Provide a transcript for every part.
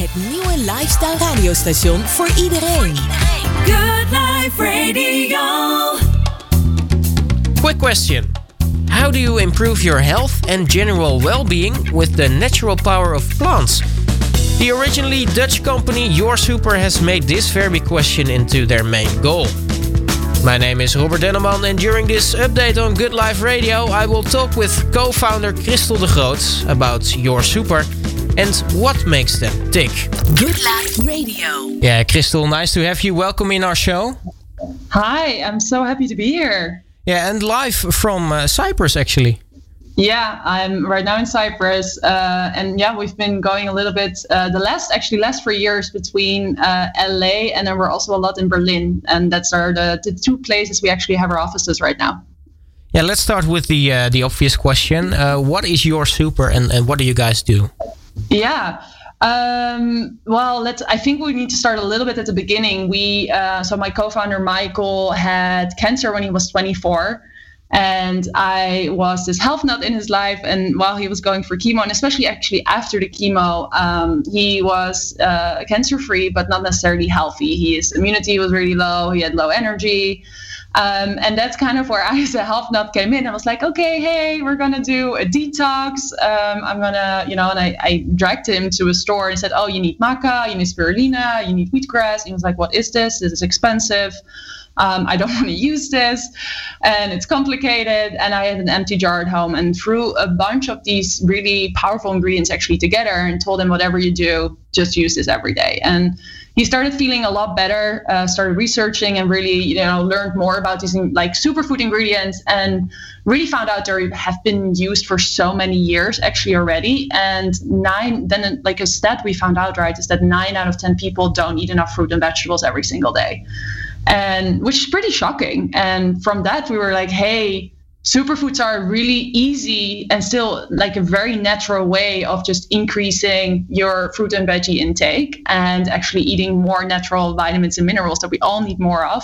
Het nieuwe lifestyle radiostation voor iedereen. Good Life Radio. Quick question. How do you improve your health and general well-being with the natural power of plants? The originally Dutch company Your Super has made this very question into their main goal. My name is Robert Denneman, and during this update on Good Life Radio, I will talk with co founder Christel de Groot about Your Super and what makes them tick. Good Life Radio. Yeah, Kristel, nice to have you. Welcome in our show. Hi, I'm so happy to be here. Yeah, and live from uh, Cyprus, actually. Yeah, I'm right now in Cyprus, uh, and yeah, we've been going a little bit uh, the last actually last three years between uh, LA and then we're also a lot in Berlin, and that's our the, the two places we actually have our offices right now. Yeah, let's start with the uh, the obvious question. Uh, what is your super, and, and what do you guys do? Yeah. Um, well, let's. I think we need to start a little bit at the beginning. We, uh, so my co-founder Michael had cancer when he was 24, and I was this health nut in his life. And while he was going for chemo, and especially actually after the chemo, um, he was uh, cancer free, but not necessarily healthy. His immunity was really low. He had low energy. Um, and that's kind of where I, as a health nut, came in. I was like, okay, hey, we're gonna do a detox. Um, I'm gonna, you know, and I, I dragged him to a store and said, oh, you need maca, you need spirulina, you need wheatgrass. And he was like, what is this? This is expensive. Um, I don't want to use this, and it's complicated. And I had an empty jar at home, and threw a bunch of these really powerful ingredients actually together, and told him, whatever you do, just use this every day. And he started feeling a lot better uh, started researching and really you know learned more about these like superfood ingredients and really found out they have been used for so many years actually already. And nine then like a stat we found out right is that nine out of ten people don't eat enough fruit and vegetables every single day. And which is pretty shocking. And from that we were like hey superfoods are really easy and still like a very natural way of just increasing your fruit and veggie intake and actually eating more natural vitamins and minerals that we all need more of.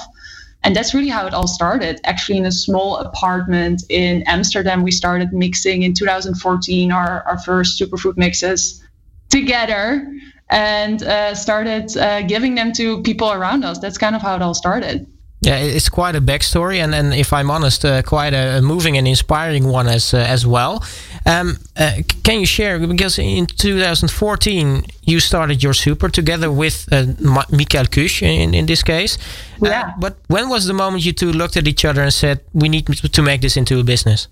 And that's really how it all started. Actually, in a small apartment in Amsterdam, we started mixing in 2014 our, our first superfood mixes together and uh, started uh, giving them to people around us. That's kind of how it all started. Yeah, it's quite a backstory, and, and if I'm honest, uh, quite a, moving and inspiring one as uh, as well. Um, uh, can you share because in 2014 you started your super together with uh, Michael Kuech in in this case. Uh, yeah. but when was the moment you two looked at each other and said we need to make this into a business?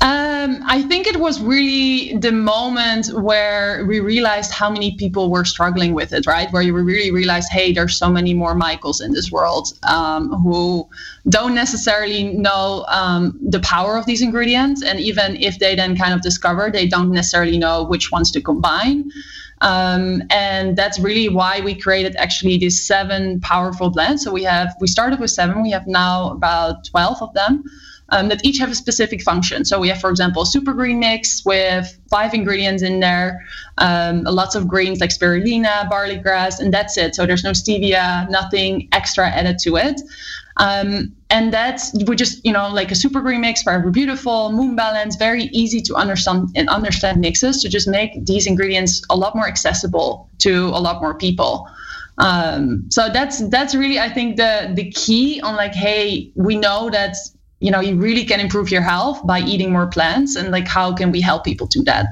Um, I think it was really the moment where we realized how many people were struggling with it, right? Where you really realized, hey, there's so many more Michaels in this world um, who don't necessarily know um, the power of these ingredients. And even if they then kind of discover, they don't necessarily know which ones to combine. Um, and that's really why we created actually these seven powerful blends. So we have, we started with seven, we have now about 12 of them um, that each have a specific function. So we have, for example, super green mix with five ingredients in there, um, lots of greens like spirulina, barley grass, and that's it. So there's no stevia, nothing extra added to it. Um, and that's we just you know like a super green mix, very beautiful, moon balance, very easy to understand and understand mixes to just make these ingredients a lot more accessible to a lot more people. Um, so that's that's really I think the the key on like hey we know that you know you really can improve your health by eating more plants and like how can we help people do that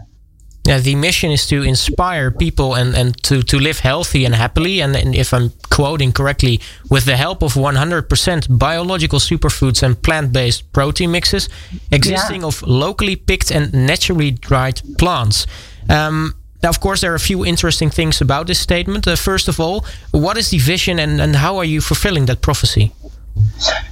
yeah the mission is to inspire people and and to to live healthy and happily and, and if i'm quoting correctly with the help of 100% biological superfoods and plant-based protein mixes existing yeah. of locally picked and naturally dried plants um, now, of course, there are a few interesting things about this statement. Uh, first of all, what is the vision and, and how are you fulfilling that prophecy?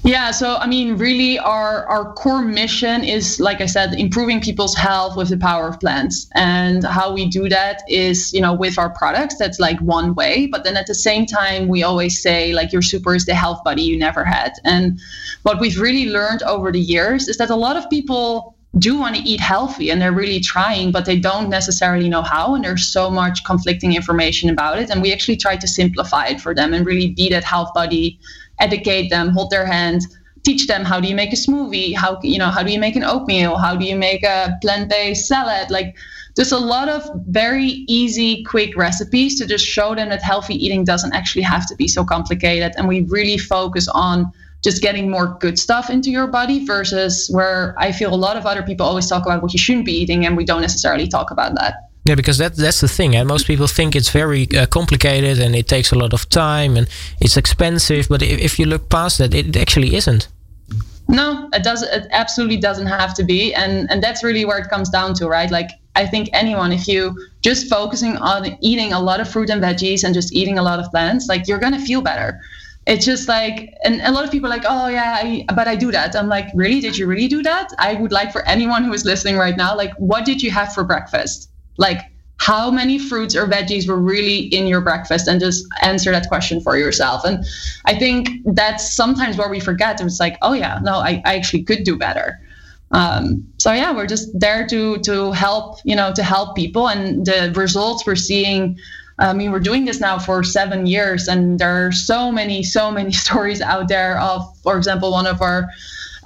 Yeah, so I mean, really, our our core mission is, like I said, improving people's health with the power of plants. And how we do that is, you know, with our products. That's like one way. But then at the same time, we always say, like, your super is the health buddy you never had. And what we've really learned over the years is that a lot of people do want to eat healthy and they're really trying, but they don't necessarily know how. And there's so much conflicting information about it. And we actually try to simplify it for them and really be that health buddy educate them, hold their hand, teach them how do you make a smoothie, how you know how do you make an oatmeal, how do you make a plant-based salad, like just a lot of very easy, quick recipes to just show them that healthy eating doesn't actually have to be so complicated. And we really focus on just getting more good stuff into your body versus where I feel a lot of other people always talk about what you shouldn't be eating, and we don't necessarily talk about that. Yeah, because that that's the thing. And most people think it's very uh, complicated and it takes a lot of time and it's expensive. But if, if you look past that, it actually isn't. No, it does. It absolutely doesn't have to be, and and that's really where it comes down to, right? Like I think anyone, if you just focusing on eating a lot of fruit and veggies and just eating a lot of plants, like you're gonna feel better. It's just like, and a lot of people like, oh yeah, I, but I do that. I'm like, really? Did you really do that? I would like for anyone who is listening right now, like, what did you have for breakfast? Like, how many fruits or veggies were really in your breakfast? And just answer that question for yourself. And i think that's sometimes where we forget. It's like oh yeah no i, I actually could do better. Um, so yeah we're just there to to help you know to help people. And the results we're seeing I mean, we're doing this now for seven years, and there are so many, so many stories out there of, for example, one of our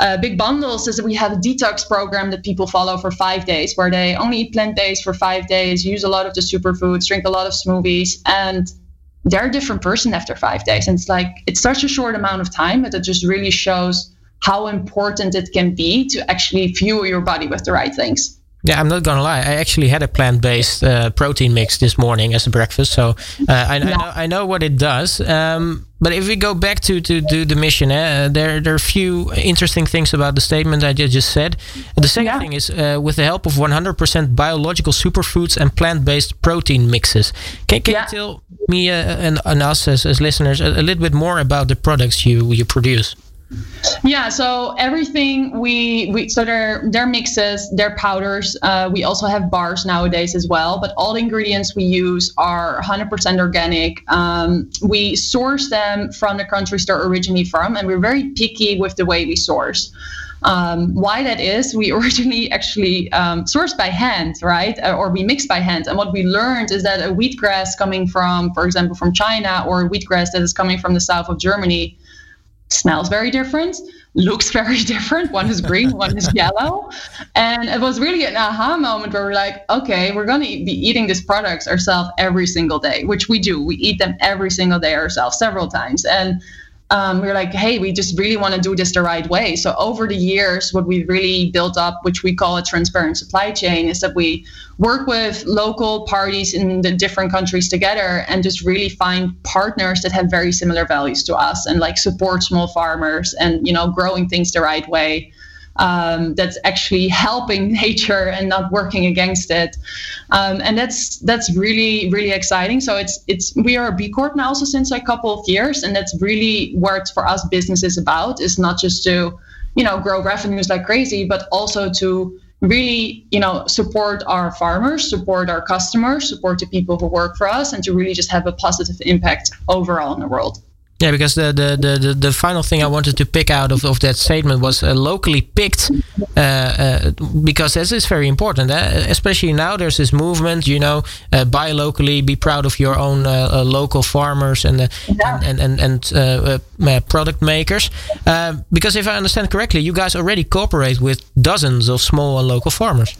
uh, big bundles is that we have a detox program that people follow for five days, where they only eat plant based for five days, use a lot of the superfoods, drink a lot of smoothies, and they're a different person after five days. And it's like it's such a short amount of time, but it just really shows how important it can be to actually fuel your body with the right things. Yeah, I'm not gonna lie. I actually had a plant-based uh, protein mix this morning as a breakfast, so uh, I, yeah. I, know, I, know, what it does. Um, but if we go back to to, to the mission, uh, there there are a few interesting things about the statement I just said. The second yeah. thing is uh, with the help of 100% biological superfoods and plant-based protein mixes. Can, can yeah. you tell me uh, and, and us as, as listeners a, a little bit more about the products you you produce? Yeah, so everything we, we so they're they're mixes, they're powders. Uh, we also have bars nowadays as well, but all the ingredients we use are 100% organic. Um, we source them from the countries they're originally from, and we're very picky with the way we source. Um, why that is, we originally actually um, sourced by hand, right? Uh, or we mixed by hand. And what we learned is that a wheatgrass coming from, for example, from China, or wheatgrass that is coming from the south of Germany, smells very different, looks very different. One is green, one is yellow. And it was really an aha moment where we're like, okay, we're going to be eating these products ourselves every single day, which we do. We eat them every single day ourselves, several times. And um, we are like, hey, we just really want to do this the right way. So over the years, what we really built up, which we call a transparent supply chain, is that we work with local parties in the different countries together and just really find partners that have very similar values to us and like support small farmers and you know growing things the right way um, that's actually helping nature and not working against it. Um, and that's that's really really exciting. So it's it's we are a B Corp now also since a couple of years, and that's really what for us business is about. Is not just to you know grow revenues like crazy, but also to really you know support our farmers support our customers support the people who work for us and to really just have a positive impact overall in the world yeah, because the, the, the, the, final thing I wanted to pick out of, of that statement was uh, locally picked, uh, uh, because this is very important. Eh? Especially now, there's this movement, you know, uh, buy locally, be proud of your own uh, uh, local farmers and yeah. and and, and, and product makers. because if I understand correctly, you guys already cooperate with dozens of small and local farmers.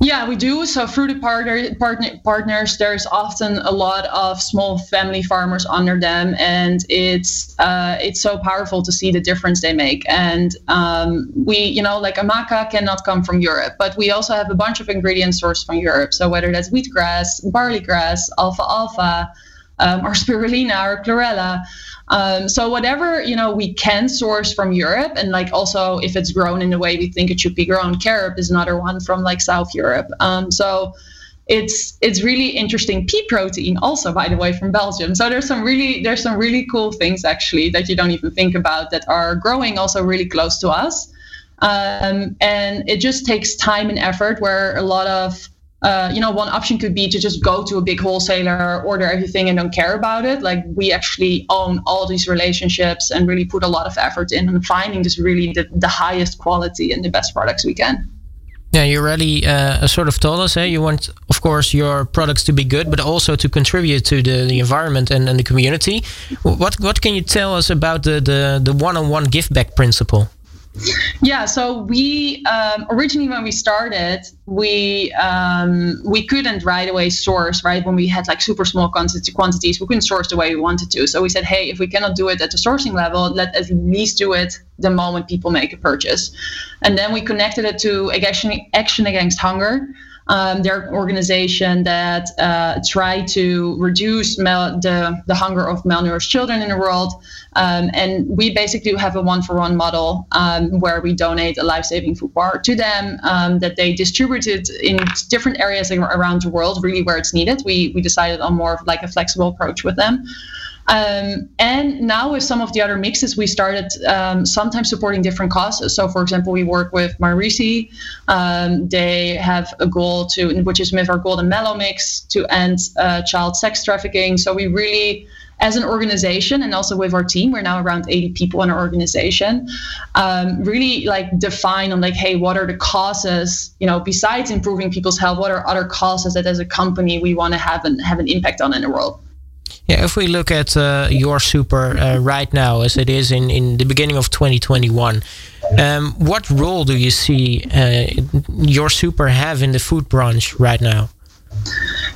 Yeah, we do. So through the partner, partner partners, there's often a lot of small family farmers under them, and it's uh, it's so powerful to see the difference they make. And um, we, you know, like a maca cannot come from Europe, but we also have a bunch of ingredients sourced from Europe. So whether that's wheatgrass, barley grass, alfalfa, um, or spirulina or chlorella. Um, so whatever you know we can source from Europe, and like also if it's grown in the way we think it should be grown, carob is another one from like South Europe. Um, so it's it's really interesting. Pea protein also, by the way, from Belgium. So there's some really there's some really cool things actually that you don't even think about that are growing also really close to us. Um, and it just takes time and effort where a lot of uh, you know, one option could be to just go to a big wholesaler, order everything, and don't care about it. Like we actually own all these relationships and really put a lot of effort in finding just really the, the highest quality and the best products we can. Yeah, you already uh, sort of told us, eh? you want, of course, your products to be good, but also to contribute to the, the environment and, and the community. What what can you tell us about the the, the one-on-one give back principle? Yeah, so we um, originally when we started, we um, we couldn't right away source right when we had like super small quantities. We couldn't source the way we wanted to. So we said, hey, if we cannot do it at the sourcing level, let at least do it the moment people make a purchase. And then we connected it to Action, Action Against Hunger. Um, organization that uh, try to reduce mal- the, the hunger of malnourished children in the world. Um, and we basically have a one for one model um, where we donate a life saving food bar to them um, that they distributed in different areas around the world, really where it's needed. We, we decided on more of like a flexible approach with them. Um, and now with some of the other mixes, we started um, sometimes supporting different causes. So, for example, we work with Marisi. Um, they have a goal to, which is with our Golden Mellow mix, to end uh, child sex trafficking. So we really as an organization and also with our team we're now around 80 people in our organization um, really like define on like hey what are the causes you know besides improving people's health what are other causes that as a company we want to have an have an impact on in the world yeah, if we look at uh, your super uh, right now, as it is in, in the beginning of 2021, um, what role do you see uh, your super have in the food branch right now?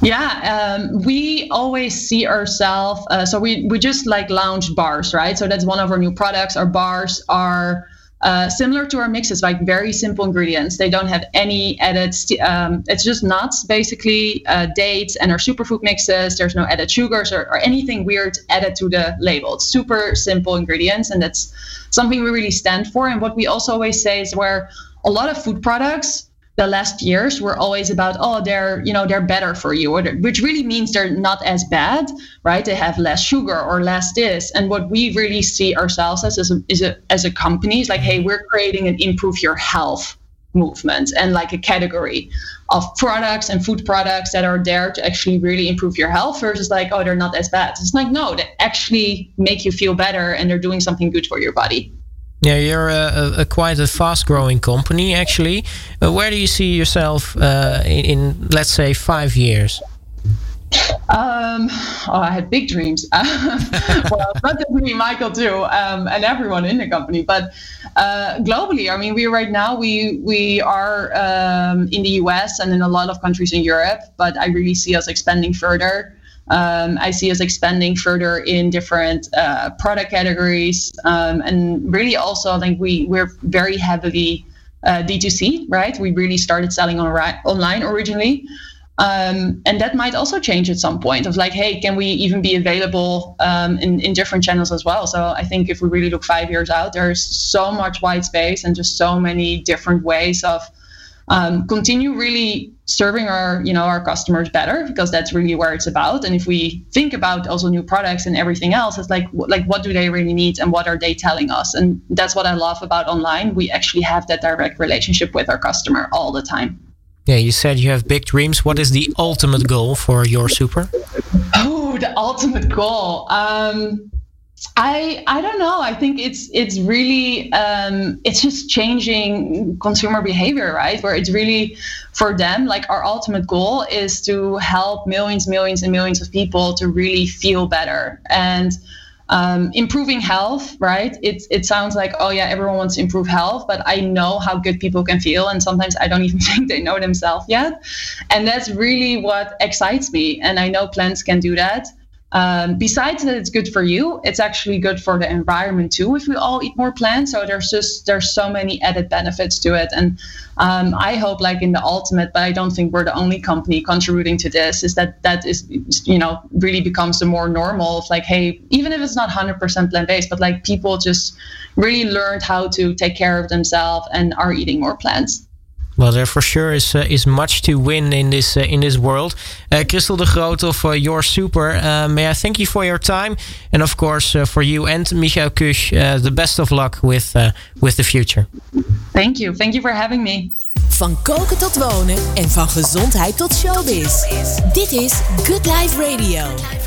Yeah, um, we always see ourselves. Uh, so we we just like launched bars, right? So that's one of our new products. Our bars are uh, similar to our mixes, like very simple ingredients. They don't have any added. Um, it's just nuts, basically, uh, dates, and our superfood mixes. There's no added sugars or, or, anything weird added to the label. It's super simple ingredients, and that's something we really stand for. And what we also always say is where a lot of food products the last years were always about oh they're you know they're better for you which really means they're not as bad right? They have less sugar or less this. And what we really see ourselves as as a, is a, as a company is like hey we're creating an improve your health movement and like a category of products and food products that are there to actually really improve your health versus like oh they're not as bad. It's like no they actually make you feel better and they're doing something good for your body yeah, you're a, a, quite a fast-growing company, actually. Uh, where do you see yourself uh, in, in, let's say, five years? Um, oh, I had big dreams. well, not just me, Michael too, um, and everyone in the company. But uh, globally, I mean, we right now we we are um, in the US and in a lot of countries in Europe. But I really see us expanding further. Um, I see us expanding further in different uh, product categories, um, and really also I think we we're very heavily uh, D2C, right? We really started selling on, online originally. Um, and that might also change at some point of like, hey, can we even be available um, in, in different channels as well? So I think if we really look five years out, there's so much white space and just so many different ways of um, continue really serving our you know our customers better because that's really where it's about. And if we think about also new products and everything else it's like like what do they really need and what are they telling us? And that's what i love about online. We actually have that direct relationship with our customer all the time. Yeah you said you have big dreams. What is the ultimate goal for your super? Oh the ultimate goal. Um I I don't know. I think it's it's really um, it's just changing consumer behavior, right? Where it's really for them like our ultimate goal is to help millions, millions, and millions of people to really feel better and um, improving health. Right? It it sounds like oh yeah, everyone wants to improve health, but I know how good people can feel, and sometimes I don't even think they know themselves yet, and that's really what excites me. And I know plants can do that. Um, besides that, it's good for you. It's actually good for the environment too if we all eat more plants. So there's just there's so many added benefits to it, and um, I hope like in the ultimate, but I don't think we're the only company contributing to this. Is that that is you know really becomes the more normal of like hey even if it's not 100% plant based, but like people just really learned how to take care of themselves and are eating more plants. Well, there for sure is uh, is much to win in this uh, in this world. Uh, Crystal de Groot of uh, Your Super, uh, may I thank you for your time, and of course uh, for you and Michael Kusch, the best of luck with with the future. Thank you, thank you for having me. Van koken tot wonen en van gezondheid tot showbiz. Dit is Good Life Radio.